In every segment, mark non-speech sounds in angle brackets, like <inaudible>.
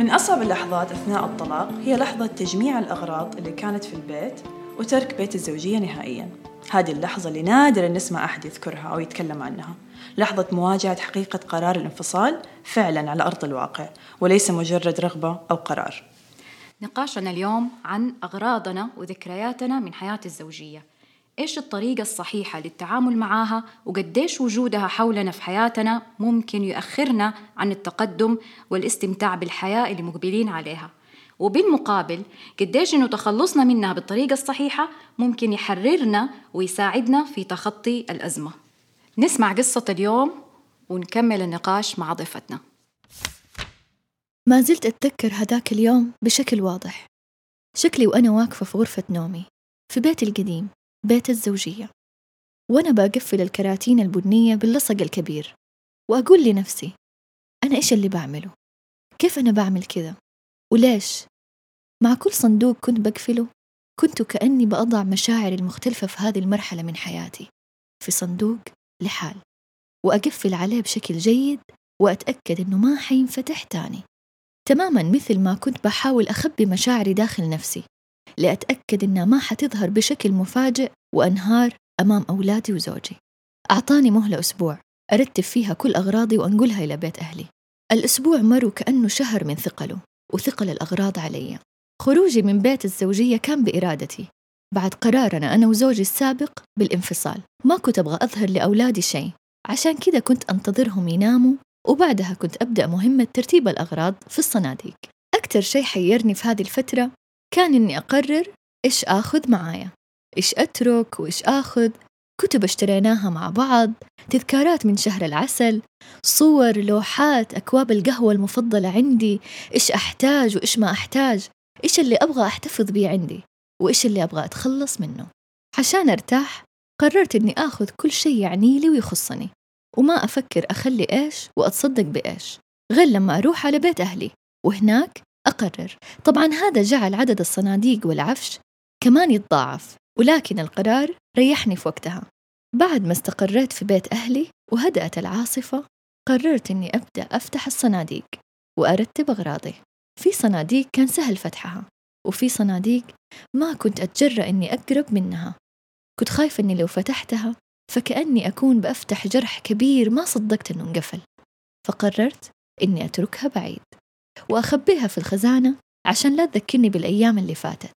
من أصعب اللحظات أثناء الطلاق هي لحظة تجميع الأغراض اللي كانت في البيت وترك بيت الزوجية نهائياً. هذه اللحظة اللي نادرا نسمع أحد يذكرها أو يتكلم عنها. لحظة مواجهة حقيقة قرار الانفصال فعلا على أرض الواقع وليس مجرد رغبة أو قرار. نقاشنا اليوم عن أغراضنا وذكرياتنا من حياة الزوجية. إيش الطريقة الصحيحة للتعامل معها وقديش وجودها حولنا في حياتنا ممكن يؤخرنا عن التقدم والاستمتاع بالحياة اللي مقبلين عليها. وبالمقابل قديش إنه تخلصنا منها بالطريقة الصحيحة ممكن يحررنا ويساعدنا في تخطي الأزمة. نسمع قصة اليوم ونكمل النقاش مع ضيفتنا. ما زلت أتذكر هذاك اليوم بشكل واضح. شكلي وأنا واقفة في غرفة نومي في بيتي القديم. بيت الزوجية وأنا بقفل الكراتين البنية باللصق الكبير وأقول لنفسي أنا إيش اللي بعمله؟ كيف أنا بعمل كذا؟ وليش؟ مع كل صندوق كنت بقفله كنت كأني بأضع مشاعري المختلفة في هذه المرحلة من حياتي في صندوق لحال وأقفل عليه بشكل جيد وأتأكد إنه ما حينفتح تاني تماما مثل ما كنت بحاول أخبي مشاعري داخل نفسي لأتأكد إنها ما حتظهر بشكل مفاجئ وأنهار أمام أولادي وزوجي. أعطاني مهلة أسبوع أرتب فيها كل أغراضي وأنقلها إلى بيت أهلي. الأسبوع مر كأنه شهر من ثقله وثقل الأغراض علي. خروجي من بيت الزوجية كان بإرادتي. بعد قرارنا أنا وزوجي السابق بالانفصال. ما كنت أبغى أظهر لأولادي شيء. عشان كذا كنت أنتظرهم يناموا وبعدها كنت أبدأ مهمة ترتيب الأغراض في الصناديق. أكثر شيء حيرني في هذه الفترة كان إني أقرر إيش آخذ معايا إيش أترك وإيش آخذ. كتب اشتريناها مع بعض تذكارات من شهر العسل صور لوحات أكواب القهوة المفضلة عندي. إيش أحتاج وإيش ما أحتاج إيش اللي أبغى أحتفظ بيه عندي وإيش اللي أبغى أتخلص منه. عشان أرتاح قررت إني آخذ كل شيء يعني لي ويخصني وما أفكر أخلي إيش وأتصدق بإيش غير لما أروح على بيت أهلي. وهناك أقرر. طبعا هذا جعل عدد الصناديق والعفش كمان يتضاعف ولكن القرار ريحني في وقتها. بعد ما استقريت في بيت أهلي وهدأت العاصفة قررت إني أبدأ أفتح الصناديق وأرتب أغراضي. في صناديق كان سهل فتحها وفي صناديق ما كنت أتجرأ إني أقرب منها. كنت خايفة إني لو فتحتها فكأني أكون بأفتح جرح كبير ما صدقت إنه انقفل. فقررت إني أتركها بعيد. وأخبيها في الخزانة عشان لا تذكرني بالأيام اللي فاتت.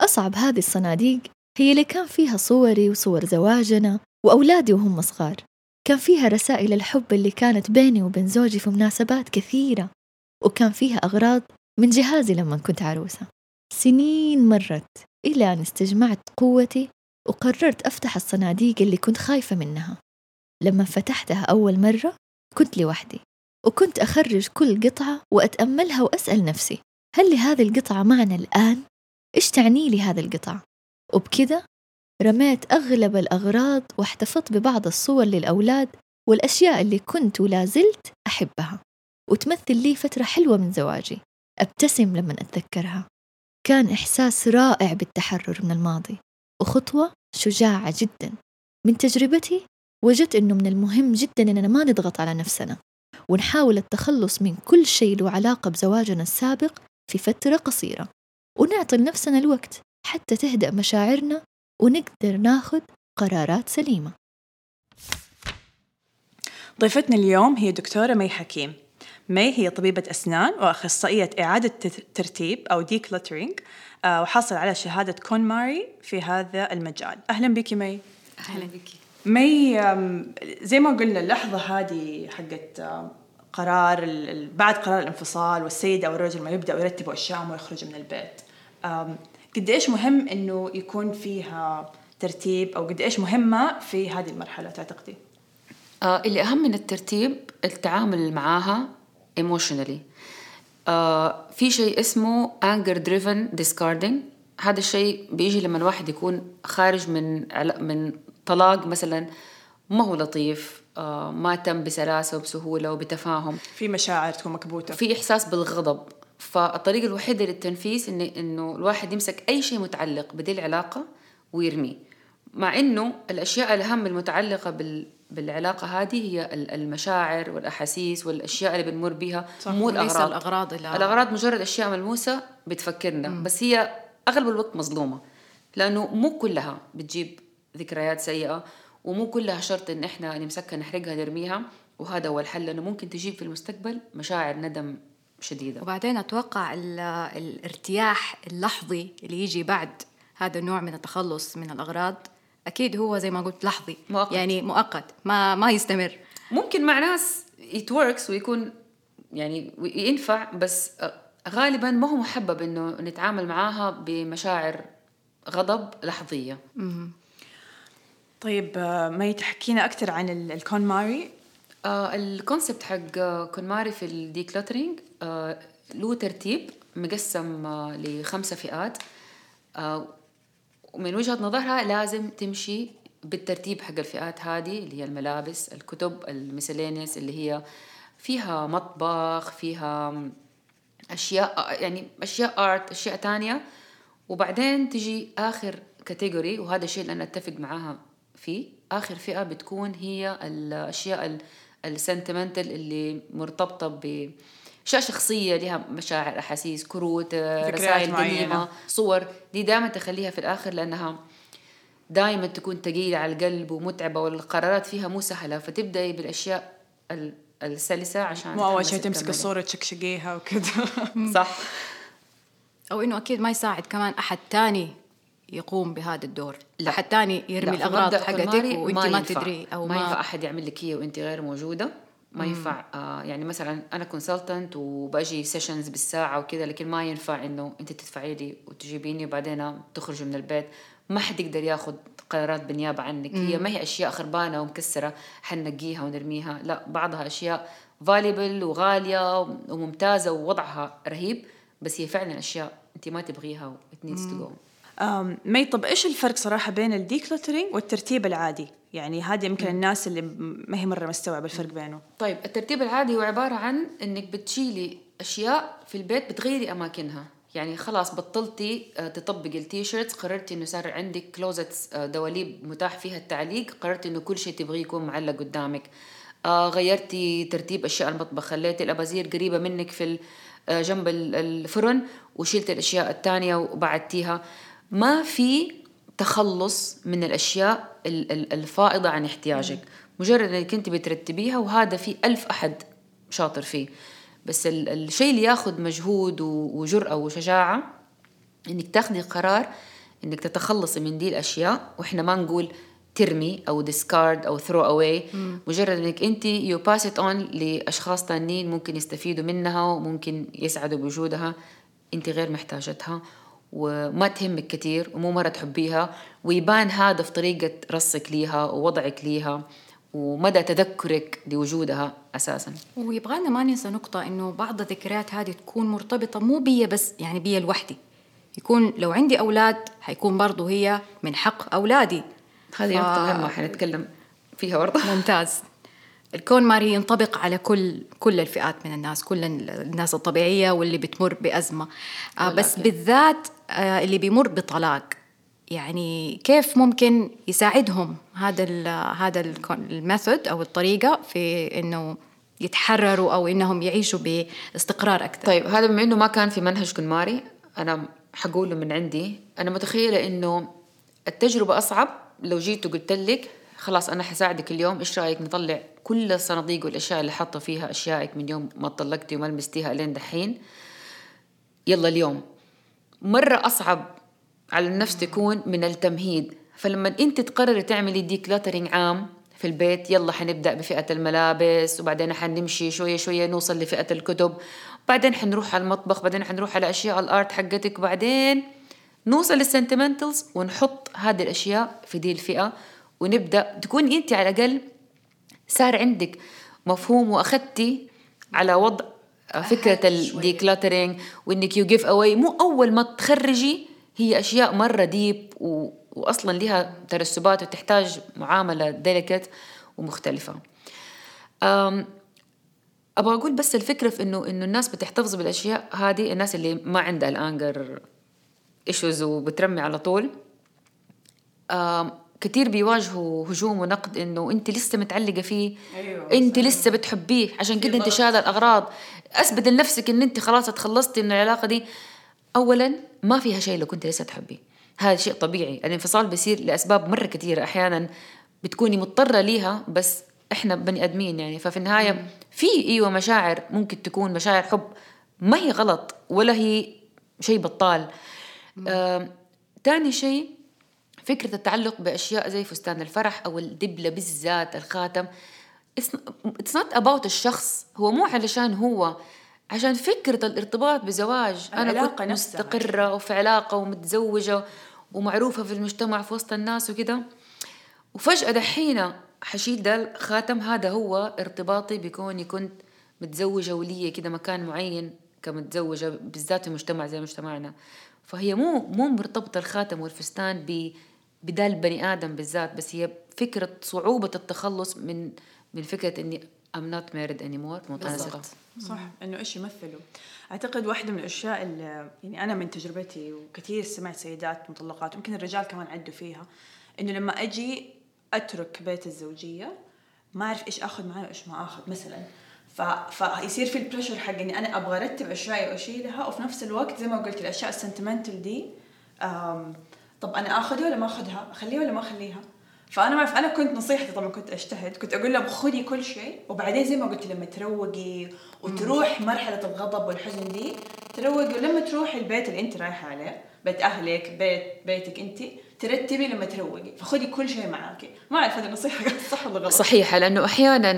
أصعب هذه الصناديق هي اللي كان فيها صوري وصور زواجنا وأولادي وهم صغار. كان فيها رسائل الحب اللي كانت بيني وبين زوجي في مناسبات كثيرة وكان فيها أغراض من جهازي لما كنت عروسة. سنين مرت إلى أن استجمعت قوتي وقررت أفتح الصناديق اللي كنت خايفة منها. لما فتحتها أول مرة كنت لوحدي. وكنت أخرج كل قطعة وأتأملها وأسأل نفسي هل لهذه القطعة معنى الآن؟ إيش تعني لي هذه القطعة؟ وبكذا رميت أغلب الأغراض واحتفظت ببعض الصور للأولاد والأشياء اللي كنت ولا زلت أحبها وتمثل لي فترة حلوة من زواجي أبتسم لما أتذكرها كان إحساس رائع بالتحرر من الماضي وخطوة شجاعة جدا من تجربتي وجدت أنه من المهم جدا أننا ما نضغط على نفسنا ونحاول التخلص من كل شيء له علاقة بزواجنا السابق في فترة قصيرة. ونعطي لنفسنا الوقت حتى تهدأ مشاعرنا ونقدر ناخذ قرارات سليمة. ضيفتنا اليوم هي دكتورة مي حكيم. مي هي طبيبة أسنان وأخصائية إعادة ترتيب أو decluttering آه، وحاصل على شهادة كون ماري في هذا المجال. أهلا بك مي. أهلا بك. مي زي ما قلنا اللحظة هذه حقت قرار بعد قرار الانفصال والسيد أو الرجل ما يبدأ يرتبوا أشياءهم ويخرجوا من البيت. قد إيش مهم إنه يكون فيها ترتيب أو قد إيش مهمة في هذه المرحلة تعتقدي؟ آه اللي أهم من الترتيب التعامل معاها emotionally. آه في شيء اسمه anger driven discarding. هذا الشيء بيجي لما الواحد يكون خارج من من طلاق مثلا ما هو لطيف آه ما تم بسلاسة وبسهولة وبتفاهم. في مشاعر تكون مكبوتة. في إحساس بالغضب. فالطريقة الوحيدة للتنفيذ إن إنه الواحد يمسك أي شيء متعلق بدي العلاقة ويرميه. مع إنه الأشياء الأهم المتعلقة بال بالعلاقة هذه هي ال- المشاعر والأحاسيس والأشياء اللي بنمر بها صح، مو وليس الأغراض. الأغراض اللي- الأغراض مجرد أشياء ملموسة بتفكرنا. بس هي أغلب الوقت مظلومة. لأنه مو كلها بتجيب ذكريات سيئة ومو كلها شرط إن إحنا نمسكها نحرقها نرميها وهذا هو الحل لأنه ممكن تجيب في المستقبل مشاعر ندم شديدة. وبعدين أتوقع ال- الارتياح اللحظي اللي يجي بعد هذا النوع من التخلص من الأغراض أكيد هو زي ما قلت لحظي. مؤقت. يعني مؤقت ما ما يستمر. ممكن مع ناس it works ويكون يعني ينفع بس غالبا ما هو محبب إنه نتعامل معاها بمشاعر غضب لحظية. طيب آه، مي تحكينا أكثر عن ال- الكون ماري آه ال concept حق آه، كونماري في ال decluttering آه له ترتيب مقسم آه لخمسة فئات. آه ومن وجهة نظرها لازم تمشي بالترتيب حق الفئات هذه اللي هي الملابس الكتب ال miscellaneous اللي هي فيها مطبخ فيها أشياء يعني أشياء art أشياء تانية. وبعدين تجي آخر category وهذا الشيء اللي أنا أتفق معاها فيه آخر فئة بتكون هي الأشياء ال sentimental اللي مرتبطة ب أشياء شخصية لها مشاعر أحاسيس كروت رسائل معينة. قديمة صور دي دائما تخليها في الآخر لأنها دائما تكون ثقيلة على القلب ومتعبة والقرارات فيها مو سهلة فتبدأي بالأشياء ال- السلسة عشان مو أول شيء تمسك. الصورة تشكشقيها وكذا صح <laughs> أو إنه أكيد ما يساعد كمان أحد تاني يقوم بهذا الدور. لا. تاني يرمي مبدأ حقتك وأنت ما, ينفع. تدري أو ما, ينفع ما أحد يعمل لك هي وأنت غير موجودة. ما ينفع آه يعني مثلا أنا consultant وباجي sessions بالساعة وكذا لكن ما ينفع إنه أنت تدفعي لي وتجيبيني وبعدين تخرجي من البيت. ما حد يقدر ياخذ قرارات بالنيابة عنك. هي ما هي أشياء خربانة ومكسرة حنقيها ونرميها. لا بعضها أشياء valuable وغالية وممتازة ووضعها رهيب بس هي فعلا أشياء أنت ما تبغيها و it needs to go أم، مي طب إيش الفرق صراحة بين ال decluttering والترتيب العادي؟ يعني هذه يمكن الناس اللي ما هي مرة مستوعبة الفرق بينه. طيب الترتيب العادي هو عبارة عن إنك بتشيلي أشياء في البيت بتغيري أماكنها يعني خلاص بطلتي آه، تطبقي ال T-shirts قررتي إنه صار عندك closets دواليب متاح فيها التعليق قررتي إنه كل شيء تبغيه يكون معلق قدامك آه غيرتي ترتيب أشياء المطبخ خليتي الاباجير قريبة منك في آه، جنب ال- الفرن وشلت الأشياء الثانية وبعدتيها ما في تخلص من الأشياء ال- ال- الفائضة عن احتياجك. مجرد إنك انت بترتبيها وهذا في ألف أحد شاطر فيه. بس ال- الشيء اللي ياخذ مجهود وجرأة وشجاعة إنك تاخذي قرار إنك تتخلصي من دي الأشياء. وإحنا ما نقول ترمي أو discard أو throw away. مجرد إنك أنت you pass it on لأشخاص تانيين ممكن يستفيدوا منها وممكن يسعدوا بوجودها. أنت غير محتاجتها. وما تهمك كثير ومو مرة تحبيها. ويبان هذا في طريقة رصك ليها ووضعك ليها ومدى تذكرك لوجودها أساسا. ويبغانا ما ننسى نقطة إنه بعض الذكريات هذه تكون مرتبطة مو بي بس يعني بي لوحدي. يكون لو عندي أولاد حيكون برضو هي من حق أولادي. هذه ف- نقطة مهمة حنتكلم فيها برضه ممتاز. الكون ماري ينطبق على كل كل الفئات من الناس كل الناس الطبيعية واللي بتمر بأزمة. آه بس. بالذات آه اللي بيمر بطلاق. يعني كيف ممكن يساعدهم هذا ال هذا الميثود أو الطريقة في إنه يتحرروا أو إنهم يعيشوا باستقرار أكثر؟ طيب هذا بما إنه ما كان في منهج كنماري أنا حقوله من عندي. أنا متخيلة إنه التجربة أصعب. لو جيت وقلت لك خلاص أنا حساعدك اليوم إيش رأيك نطلع كل الصناديق والأشياء اللي حاطة فيها أشيائك من يوم ما طلقتي وما لمستيها لين دحين. يلا اليوم. مرة أصعب على النفس تكون من التمهيد. فلما أنت تقرري تعملي decluttering عام في البيت يلا حنبدأ بفئة الملابس وبعدين حنمشي شوية شوية نوصل لفئة الكتب. بعدين حنروح على المطبخ بعدين حنروح على أشياء ال art حقتك. وبعدين نوصل لل sentimentals ونحط هذه الأشياء في دي الفئة. ونبدأ تكون أنت على الأقل صار عندك مفهوم وأخذتي على وضع فكرة ال decluttering وإنك you give away مو أول ما تخرجي هي أشياء مرة deep و... واصلا لها ترسبات وتحتاج معاملة delicate ومختلفة. أم... أبغى أقول بس الفكرة في انه إنه الناس بتحتفظ بالأشياء هذه الناس اللي ما عندها ال anger issues وبترمي على طول. آم، كثير بيواجهوا هجوم ونقد إنه أنت لسه متعلقة فيه أيوة، أنت صحيح. لسه بتحبيه. عشان كده أنت. شايلة الأغراض. أثبت لنفسك إن أنت خلاص تخلصتي من العلاقة دي. اولا ما فيها شيء لو كنت لسه تحبيه. هذا شيء طبيعي. الانفصال بيصير لأسباب مرة كثيره أحيانا بتكوني مضطرة ليها بس إحنا بني آدمين يعني. ففي النهاية في أيوه مشاعر ممكن تكون مشاعر حب. ما هي غلط ولا هي شيء بطال. آه، تاني شيء فكرة التعلق بأشياء زي فستان الفرح أو الدبلة بالذات الخاتم. It's not about الشخص هو مو علشان هو. عشان فكرة الارتباط بزواج أنا كنت نفسها. مستقرة وفي علاقة ومتزوجة ومعروفة في المجتمع في وسط الناس وكده. وفجأة دحين حشيل ده الخاتم هذا هو ارتباطي بكوني كنت متزوجة ولي كده مكان معين كمتزوجة بالذات في مجتمع زي مجتمعنا. فهي مو مو مرتبطة الخاتم والفستان ب بدا البني آدم بالذات بس هي فكرة صعوبة التخلص من من فكرة إني I'm not married anymore متناسقة صح. إنه إيش يمثلوا أعتقد واحدة من الأشياء اللي يعني أنا من تجربتي وكثير سمعت سيدات مطلقات ويمكن الرجال كمان عدوا فيها إنه لما أجي أترك بيت الزوجية ما أعرف إيش آخذ معي وإيش ما آخذ مثلا. ف... فيصير في ال pressure حق إني أنا أبغى أرتب اشيائي وأشيلها وفي نفس الوقت زي ما قلت الأشياء ال sentimental دي. طب أنا آخذها ولا ما آخذها؟ أخليها ولا ما أخليها؟ فأنا ما أعرف أنا كنت نصيحتي طبعا كنت أجتهد. كنت أقول لهم خذي كل شيء وبعدين زي ما قلت لما تروقي وتروح مرحلة الغضب والحزن دي تروقي. ولما تروحي البيت اللي أنت رايحة عليه بيت أهلك بيت بيتك أنت ترتبي لما تروقي. فخذي كل شيء معاكي. ما أعرف هذه النصيحة كانت صح ولا غلط. صحيحة لأنه أحيانا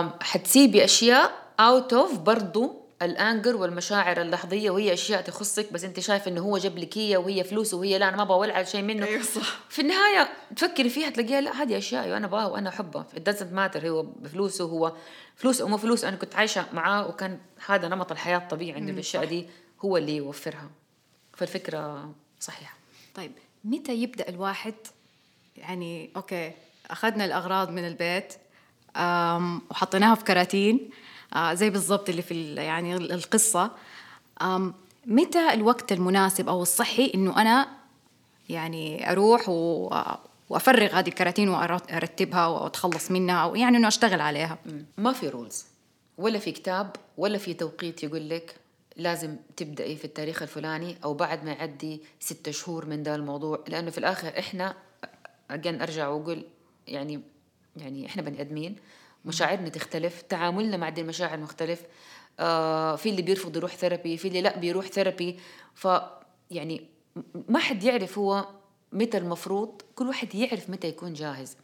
آم، حتسيبي أشياء out of برضو ال anger والمشاعر اللحظية وهي أشياء تخصك بس أنت شايف إنه هو جاب لك هي وهي فلوسه وهي لا أنا ما أبغى ولا شيء منه. أيوه صح. في النهاية تفكري فيها تلاقيها لا هذه أشياء وأنا أبغاها وأنا أحبها. It doesn't matter هو بفلوسه هو فلوس أو مو فلوس أنا كنت عايشة معاه وكان هذا نمط الحياة الطبيعي انه الاشياء دي هو اللي يوفرها. فالفكرة صحيحة. طيب متى يبدأ الواحد؟ يعني أوكي أخذنا الأغراض من البيت وحطيناها في كراتين. آه، زي بالضبط اللي في يعني ال- القصة. آم، متى الوقت المناسب أو الصحي إنه أنا يعني أروح و وأفرغ هذه الكراتين وأرتبها وأتخلص منها أو يعني إنه أشتغل عليها؟ ما في rules ولا في كتاب ولا في توقيت يقول لك لازم تبدأي في التاريخ الفلاني أو بعد ما يعدي ستة شهور من ده الموضوع. لأنه في الآخر إحنا أجن أرجع وأقول يعني يعني إحنا بني آدمين. مشاعرنا تختلف تعاملنا مع دي المشاعر مختلف. آه في اللي بيرفض يروح therapy في اللي لا بيروح therapy. ف يعني ما حد يعرف هو متى المفروض كل واحد يعرف متى يكون جاهز.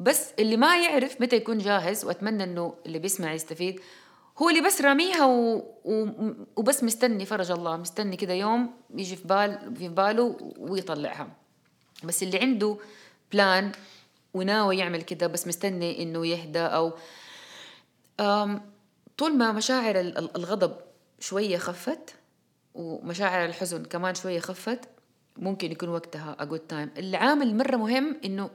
بس اللي ما يعرف متى يكون جاهز وأتمنى إنه اللي بيسمع يستفيد هو اللي بس راميها و... و... وبس مستني فرج الله مستني كده يوم يجي في بال في باله ويطلعها. بس اللي عنده بلان وناوي يعمل كده بس مستني إنه يهدى أو طول ما مشاعر ال- ال- الغضب شوية خفت ومشاعر الحزن كمان شوية خفت ممكن يكون وقتها good time. العامل مرة مهم إنه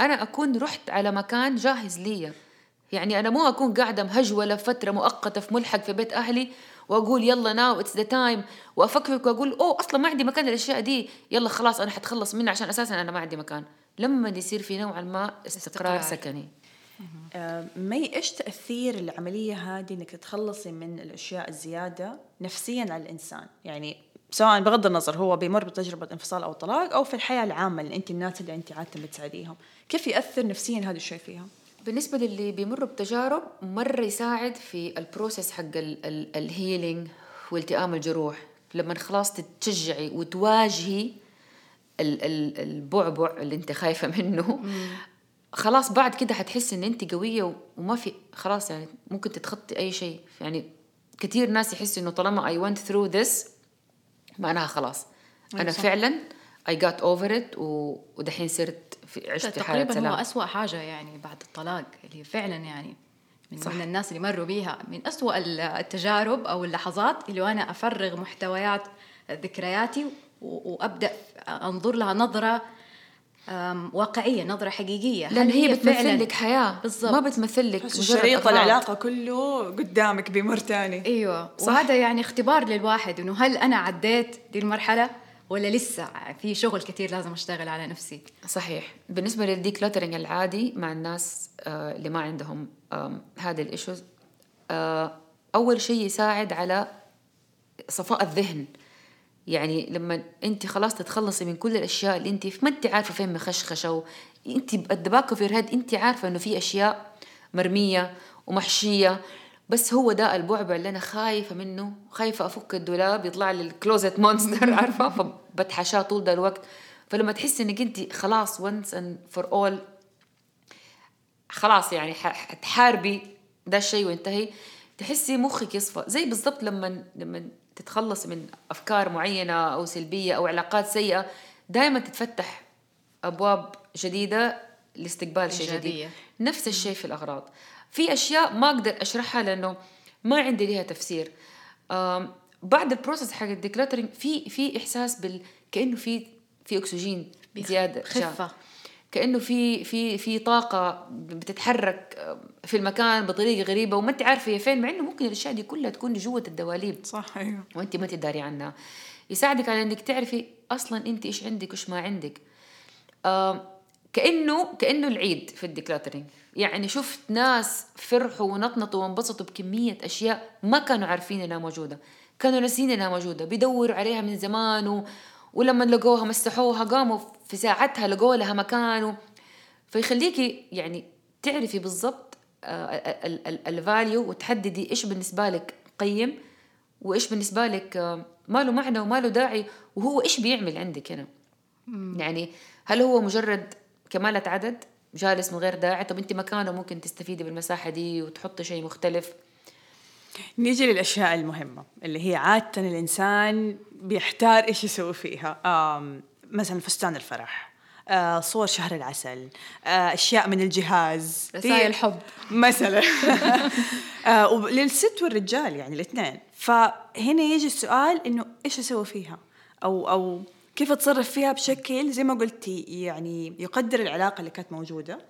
أنا أكون رحت على مكان جاهز لي يعني أنا مو أكون قاعدة مهجولة فترة مؤقتة في ملحق في بيت أهلي وأقول يلا now it's the time وأفكفك وأقول أوه أصلا ما عندي مكان للأشياء دي يلا خلاص أنا حتخلص منها عشان أساسا أنا ما عندي مكان. لما يصير في نوعا ما استقرار, استقرار. سكني. آه، مي إيش تأثير العملية هذه إنك تتخلصي من الأشياء الزيادة نفسيا على الإنسان؟ يعني سواء بغض النظر هو بيمر بتجربة انفصال أو طلاق أو في الحياة العامة اللي أنت الناس اللي أنت عاده بتساعديهم. كيف يأثر نفسيا هذا الشيء فيها؟ بالنسبة للي بيمروا بتجارب مرة يساعد في ال process حق ال- ال- ال healing والتئام الجروح. لما خلاص تتشجعي وتواجهي البعبع اللي انت خايفة منه. خلاص بعد كده حتحسي ان انت قوية و- وما في خلاص يعني ممكن تتخطي أي شيء. يعني كثير ناس يحسوا إنه طالما I went through this معناها خلاص. أنا صح. فعلا I got over it و- ودحين صرت في عشت في حالة تقريبا هو أسوأ حاجة يعني بعد الطلاق اللي فعلا يعني من, صح. من الناس اللي مروا بيها. من أسوأ ال- التجارب أو اللحظات اللي أنا أفرغ محتويات ذكرياتي و- أنظر لها نظرة أم، واقعية نظرة حقيقية. لأن هل هي فعلاً- بتمثل لك حياة. بالضبط. ما بتمثل لك شريط. العلاقه كله قدامك بمر تاني. أيوه. صح. وهذا يعني اختبار للواحد إنه هل أنا عديت دي المرحلة ولا لسه في شغل كثير لازم أشتغل على نفسي؟ صحيح. بالنسبة لل decluttering العادي مع الناس آه، اللي ما عندهم آم، هذه ال issues آه، أول شيء يساعد على صفاء الذهن. يعني لما انت خلاص تتخلصي من كل الأشياء اللي انت ما انت عارفة فين مخشخشة و... انت الدباكه في الهيد انت عارفة انه في أشياء مرمية ومحشية بس هو ده البعبع اللي أنا خايفة منه خايفة أفك الدولاب يطلع لي الكلوزت مونستر <laughs> عارفة؟ فبتحشاه طول ده الوقت. فلما تحسي إنك انت خلاص once and for all خلاص يعني حتحاربي ده الشيء وينتهي تحسي مخك يصفى. زي بالضبط لما لما تتخلص من أفكار معينة أو سلبية أو علاقات سيئة دائما تتفتح أبواب جديدة لاستقبال شيء جديد. نفس الشيء في الأغراض. في أشياء ما أقدر أشرحها لأنه ما عندي ليها تفسير. بعد ال process حق ال decluttering في في إحساس بال كأنه في في أكسجين زيادة خفة. كأنه في في في طاقة بتتحرك في المكان بطريقة غريبة وما أنت عارفة هي فين مع إنه ممكن الأشياء دي كلها تكون جوة الدواليب. صح أيوه. وأنت ما تداري عنها. يساعدك على إنك تعرفي أصلا أنت إيش عندك وإيش ما عندك. آه كأنه كأنه العيد في الديكلاترينج. يعني شفت ناس فرحوا ونطنطوا وانبسطوا بكمية أشياء ما كانوا عارفين إنها موجودة. كانوا ناسين إنها موجودة. بيدوروا عليها من زمان و... ولما لقوها مسحوها قاموا في ساعتها لقوا لها مكان و... فيخليكي يعني تعرفي بالضبط الفاليو وتحددي إيش بالنسبة لك قيم وإيش بالنسبة لك آه، ما له معنى وما له داعي وهو إيش بيعمل عندك هنا. يعني هل هو مجرد كمالة عدد جالس من غير داعي؟ طب أنت مكانه ممكن تستفيدي بالمساحة دي وتحطي شيء مختلف. نيجي للأشياء المهمة اللي هي عادة الإنسان بيحتار إيش يسوي فيها. مثلا فستان الفرح آه صور شهر العسل آه أشياء من الجهاز رسائل حب. مثلا. <laughs> آه وللست والرجال يعني الاثنين. فهنا يجي السؤال إنه إيش أسوي فيها؟ أو أو كيف أتصرف فيها بشكل زي ما قلتي يعني يقدر العلاقة اللي كانت موجودة. آم،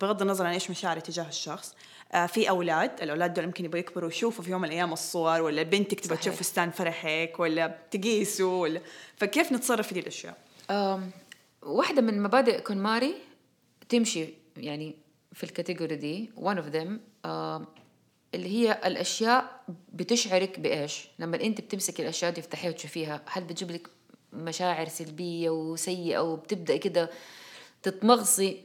بغض النظر عن إيش مشاعري تجاه الشخص آه، في أولاد الأولاد دول يمكن يبغوا يكبروا يشوفوا في يوم من الأيام الصور ولا بنتك تبغى. تشوف فستان فرحك ولا تقيسوا ولا فكيف نتصرف في دي الأشياء؟ آم، واحدة من مبادئ كونماري تمشي يعني في الكاتيجوري دي one of them اللي هي الأشياء بتشعرك بإيش لما أنت بتمسكي الأشياء دي تفتحيها وتشوفيها هل بتجيب لك مشاعر سلبية وسيئة وبتبدأ كده تتمغصي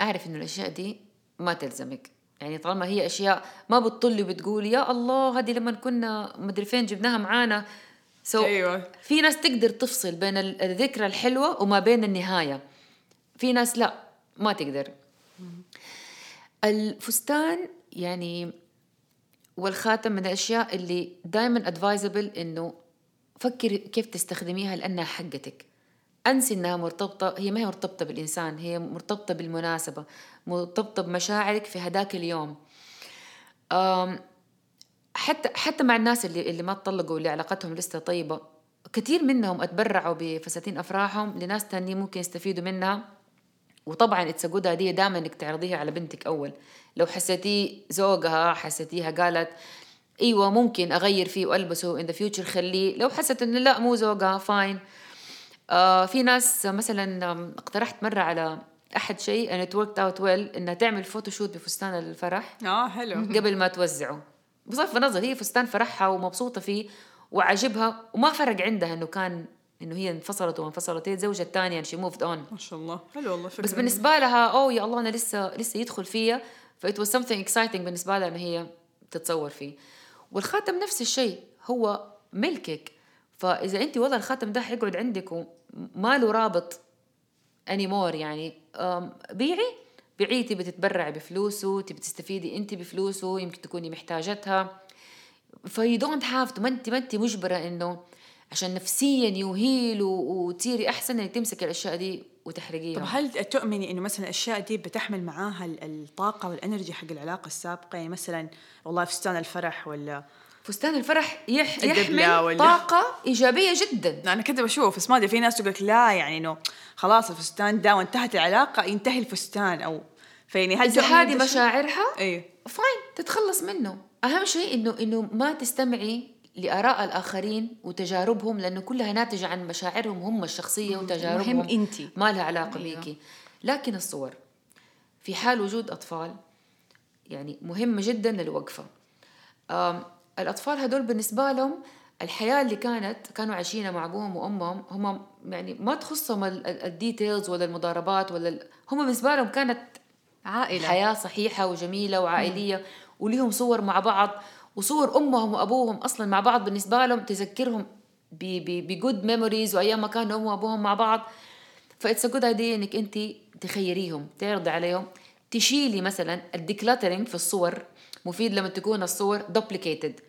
أعرف إنه الأشياء دي ما تلزمك. يعني طالما هي أشياء ما بتطلي وبتقولي يا الله هذه لما كنا مدري فين جبناها معانا. so أيوة. في ناس تقدر تفصل بين ال- الذكرى الحلوة وما بين النهاية. في ناس لا ما تقدر. الفستان يعني والخاتم من الأشياء اللي دائما advisable إنه فكري كيف تستخدميها لأنها حقتك. أنسي إنها مرتبطة هي ما هي مرتبطة بالإنسان هي مرتبطة بالمناسبة مرتبطة بمشاعرك في هداك اليوم. حتى حتى مع الناس اللي اللي ما تطلقوا واللي علاقتهم لسه طيبة كثير منهم أتبرعوا بفساتين أفراحهم لناس تانيين ممكن يستفيدوا منها. وطبعا it's good هديه دائما إنك تعرضيها على بنتك أول. لو حسيتيه ذوقها حسيتيها قالت إيوه ممكن أغير فيه وألبسه in the future خليه. لو حست إنه لا مو ذوقها fine آه في ناس مثلا اقترحت مرة على أحد شيء and it worked out well إنها تعمل photoshoot بفستان الفرح آه حلو. <laughs> قبل ما توزعه. بصرف النظر هي فستان فرحها ومبسوطة فيه وعجبها وما فرق عندها إنه كان إنه هي انفصلت وانفصلت. هي الزوجة الثانية she moved on ما شاء الله. حلو والله فكرة بس بالنسبة لها أوه يا الله أنا لسه لسه يدخل فيا. ف it was something exciting بالنسبة لها إنه هي تتصور فيه. والخاتم نفس الشيء هو ملكك فإذا انت والله الخاتم ده حيقعد عندك وما له رابط anymore يعني بيعي بيعي تبي تتبرعي بفلوسه تبي تستفيدي انت بفلوسه يمكن تكوني محتاجتها. ف you don't have ما انت ما انت مجبرة إنه عشان نفسيا you heal وتصيري أحسن إنك تمسكي الأشياء دي وتحرقيها. طب هل تؤمني إنه مثلا الأشياء دي بتحمل معاها ال- الطاقة وال energy حق العلاقة السابقة؟ يعني مثلا والله فستان الفرح ولا فستان الفرح يح يحمل طاقة إيجابية جدا. أنا كده بشوف بس ما ادري في ناس تقول لك لا يعني إنه خلاص الفستان ده وانتهت العلاقة ينتهي الفستان أو فيعني هل إذا هذه؟ مشاعرها إيه فاين تتخلص منه. أهم شيء إنه إنه ما تستمعي لآراء الآخرين وتجاربهم لأنه كلها ناتجة عن مشاعرهم هم الشخصية وتجاربهم مهم انتي ما لها علاقة أيوة. بيكي لكن الصور. في حال وجود أطفال يعني مهمة جدا الوقفة آم، الأطفال هدول بالنسبة لهم الحياة اللي كانت كانوا عايشينها مع أبوهم وأمهم هم يعني ما تخصهم ال- ال- details ولا المضاربات ولا هم بالنسبة لهم كانت عائلة. حياة صحيحة وجميلة وعائلية وليهم صور مع بعض وصور أمهم وأبوهم أصلا مع بعض بالنسبة لهم تذكرهم ب good memories وأيام ما كانوا أمهم وأبوهم مع بعض. ف it's good idea إنك أنت تخيريهم تعرضي عليهم تشيلي مثلا ال decluttering في الصور مفيد لما تكون الصور duplicated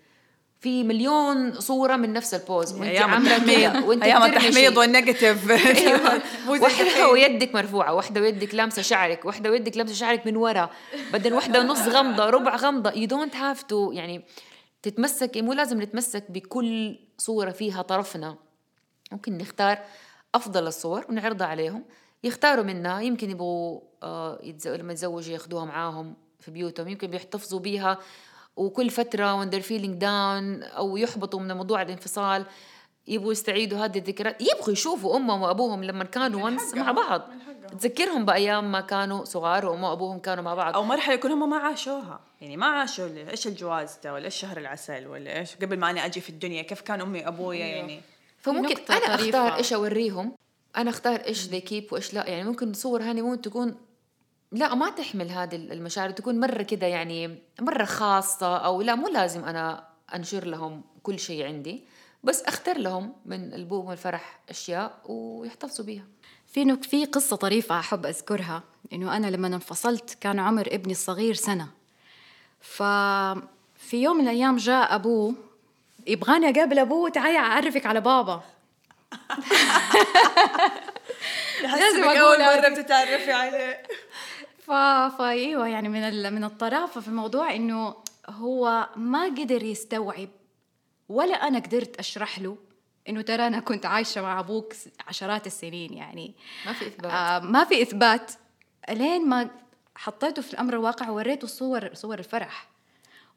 في مليون صورة من نفس ال pose وانت التحميض. كده وانت أيام التحميض. وال negative <laughs> أيوة. <laughs> الحين. ويدك مرفوعة واحدة ويدك لامسة شعرك واحدة ويدك لامسة شعرك من ورا. بعدين واحدة ونص غمضة ربع غمضة you don't have to يعني تتمسكي مو لازم نتمسك بكل صورة فيها طرفنا. ممكن نختار أفضل الصور ونعرضها عليهم. يختاروا منها يمكن يبغوا آه، لما يتزوجوا ياخدوها معاهم. في بيوتهم يمكن بيحتفظوا بيها. وكل فترة when they're feeling down أو يحبطوا من موضوع الانفصال يبغوا يستعيدوا هذه الذكريات. يبغوا يشوفوا أمهم وأبوهم لما كانوا ونس مع بعض. تذكرهم بأيام ما كانوا صغار وأم وأبوهم كانوا مع بعض. أو مرحلة يكون هم ما عاشوها. يعني ما عاشوا إيش الجواز ده ولا إيش شهر العسل ولا إيش قبل ما أنا أجي في الدنيا كيف كان أمي وأبويا يعني؟ فممكن طريفة. أختار إيش أوريهم. أنا أختار إيش ذي كيب وإيش لا. يعني ممكن صور هاني مون تكون لا ما تحمل هذه المشاعر تكون مرة كده يعني مرة خاصة أو لا مو لازم أنا أنشر لهم كل شيء عندي بس اختار لهم من البوم والفرح أشياء ويحتفظوا بيها. في في قصة طريفة أحب أذكرها إنه أنا لما انفصلت كان عمر ابني الصغير سنة. ففي يوم من الأيام جاء أبوه يبغاني أقابل أبوه تعالي أعرفك على بابا. <laughs> <laughs> لازم أقول اول. مره بتتعرفي عليه. ف... فايوه يعني من ال... من الطرافه في الموضوع إنه هو ما قدر يستوعب ولا أنا قدرت أشرح له إنه ترى أنا كنت عايشة مع أبوك عشرات السنين يعني. ما في إثبات. آه ما في إثبات. الين ما حطيته في الأمر الواقع ووريته صور صور الفرح.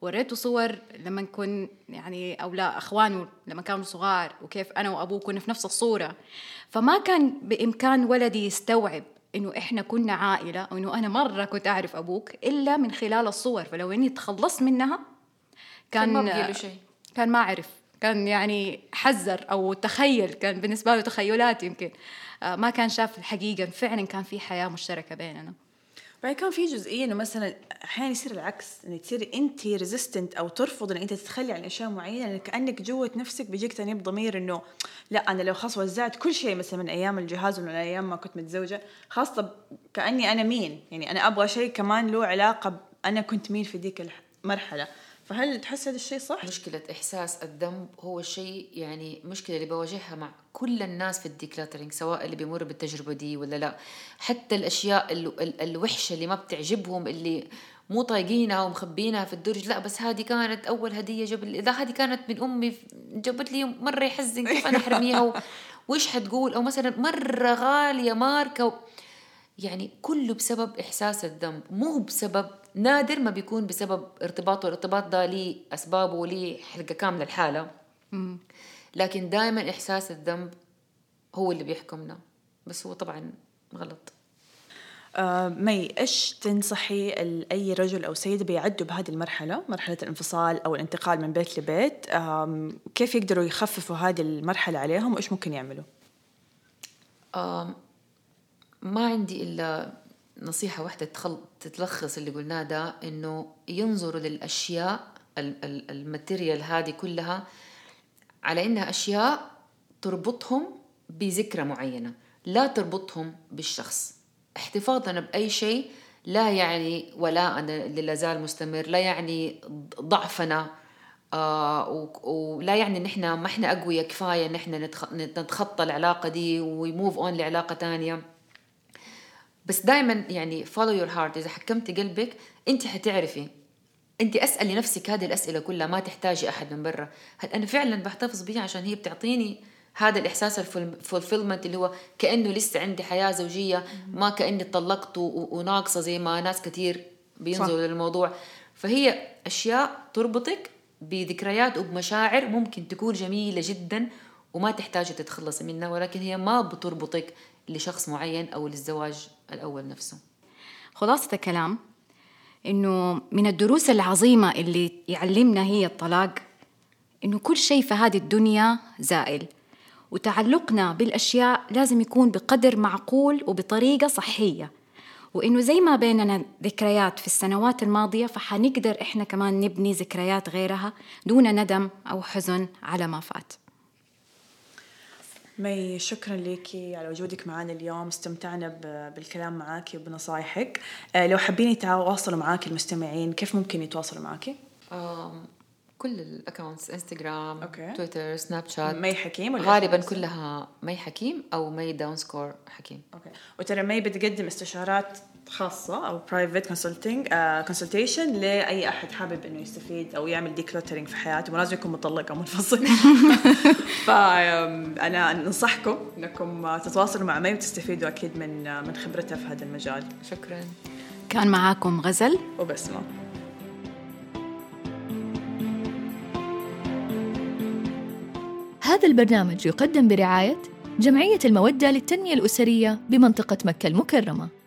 وريته صور لما نكون يعني أو لا أخوانه لما كانوا صغار وكيف أنا وأبوه كنا في نفس الصورة. فما كان بإمكان ولدي يستوعب إنه إحنا كنا عائلة وإنه أنا مرة كنت أعرف أبوك إلا من خلال الصور فلو إني تخلصت منها كان ما شيء. كان ما عرف كان يعني حذر أو تخيل كان بالنسبة له تخيلات يمكن آه، ما كان شاف الحقيقة فعلا كان في حياة مشتركة بيننا بعدين كان في جزئيه إنه مثلا أحيانا يصير العكس ان تصيري انت resistant أو ترفض إن أنت تتخلي عن أشياء معينة لأن كأنك جوة نفسك بيجيك تانيب ضمير إنه لا أنا لو خلاص وزعت كل شيء مثلا من أيام الجهاز ومن أيام ما كنت متزوجة خلاص طب كأني أنا مين؟ يعني أنا أبغى شيء كمان له علاقة أنا كنت مين في ذيك المرحلة؟ فهل تحس هذا الشيء صح؟ مشكلة إحساس الذنب هو الشيء يعني مشكلة اللي بواجهها مع كل الناس في ال decluttering سواء اللي بيمر بالتجربة دي ولا لا. حتى الأشياء ال- ال- الوحشة اللي ما بتعجبهم اللي مو طايقينها ومخبينها في الدرج لا بس هذه كانت أول هدية جاب إذا هذه كانت من أمي جابت لي مرة يحزن كيف أنا أحرميها؟ <laughs> و- وإيش حتقول؟ أو مثلا مرة غالية ماركة و... يعني كله بسبب إحساس الذنب مو بسبب نادر ما بيكون بسبب ارتباط والارتباط ده ليه أسبابه وليه حلقة كاملة الحالة لكن دائما إحساس الذنب هو اللي بيحكمنا بس هو طبعا غلط. آه مي إيش تنصحي أي رجل أو سيده بيعدوا بهذه المرحلة مرحلة الانفصال أو الانتقال من بيت لبيت؟ كيف يقدروا يخففوا هذه المرحلة عليهم؟ وإيش ممكن يعملوا؟ آم، ما عندي إلا نصيحة واحدة تخل... تتلخص اللي قلناه ده إنه ينظروا للأشياء ال- ال- ال material هذه كلها على إنها أشياء تربطهم بذكرى معينة لا تربطهم بالشخص. احتفاظنا بأي شيء لا يعني ولاءنا اللي لا زال مستمر لا يعني ضعفنا آه ولا يعني ان إحنا ما إحنا أقوياء كفاية إن إحنا نتخ- نتخطى العلاقة دي ويموف اون لعلاقة تانية. بس دائما يعني follow your heart. إذا حكمتي قلبك أنت حتعرفي. أنت اسالي نفسك هذه الأسئلة كلها ما تحتاجي أحد من برا. هل أنا فعلا بحتفظ بيها عشان هي بتعطيني هذا الإحساس الفولفيلمنت اللي هو كأنه لسه عندي حياة زوجية ما كأني طلقت و- وناقصة زي ما ناس كثير بينظروا. للموضوع. فهي أشياء تربطك بذكريات وبمشاعر ممكن تكون جميلة جدا وما تحتاجي تتخلصي منها ولكن هي ما بتربطك لشخص معين أو للزواج. الأول نفسه. خلاصة الكلام إنه من الدروس العظيمة اللي يعلمنا هي الطلاق إنه كل شيء في هذه الدنيا زائل. وتعلقنا بالأشياء لازم يكون بقدر معقول وبطريقة صحية. وإنه زي ما بيننا ذكريات في السنوات الماضية فحنقدر إحنا كمان نبني ذكريات غيرها دون ندم أو حزن على ما فات. مي شكرا لك على وجودك معنا اليوم. استمتعنا بالكلام معك وبنصايحك. آه، لو حابين يتواصلوا معك المستمعين كيف ممكن يتواصلوا معك؟ كل ال accounts إنستغرام okay. تويتر سناب شات. مي حكيم ولا غالبا كلها مي حكيم أو مي underscore حكيم. أوكي. وترى مي بتقدم استشارات خاصة أو private consulting consultation لأي أحد حابب إنه يستفيد أو يعمل decluttering في حياته. ولازم يكون مطلق أو منفصل <laughs> فأنا ننصحكم إنكم تتواصلوا مع مي وتستفيدوا أكيد من من خبرتها في هذا المجال. شكرا. كان معاكم غزل. وبسمة. هذا البرنامج يقدم برعاية جمعية المودة للتنمية الأسرية بمنطقة مكة المكرمة.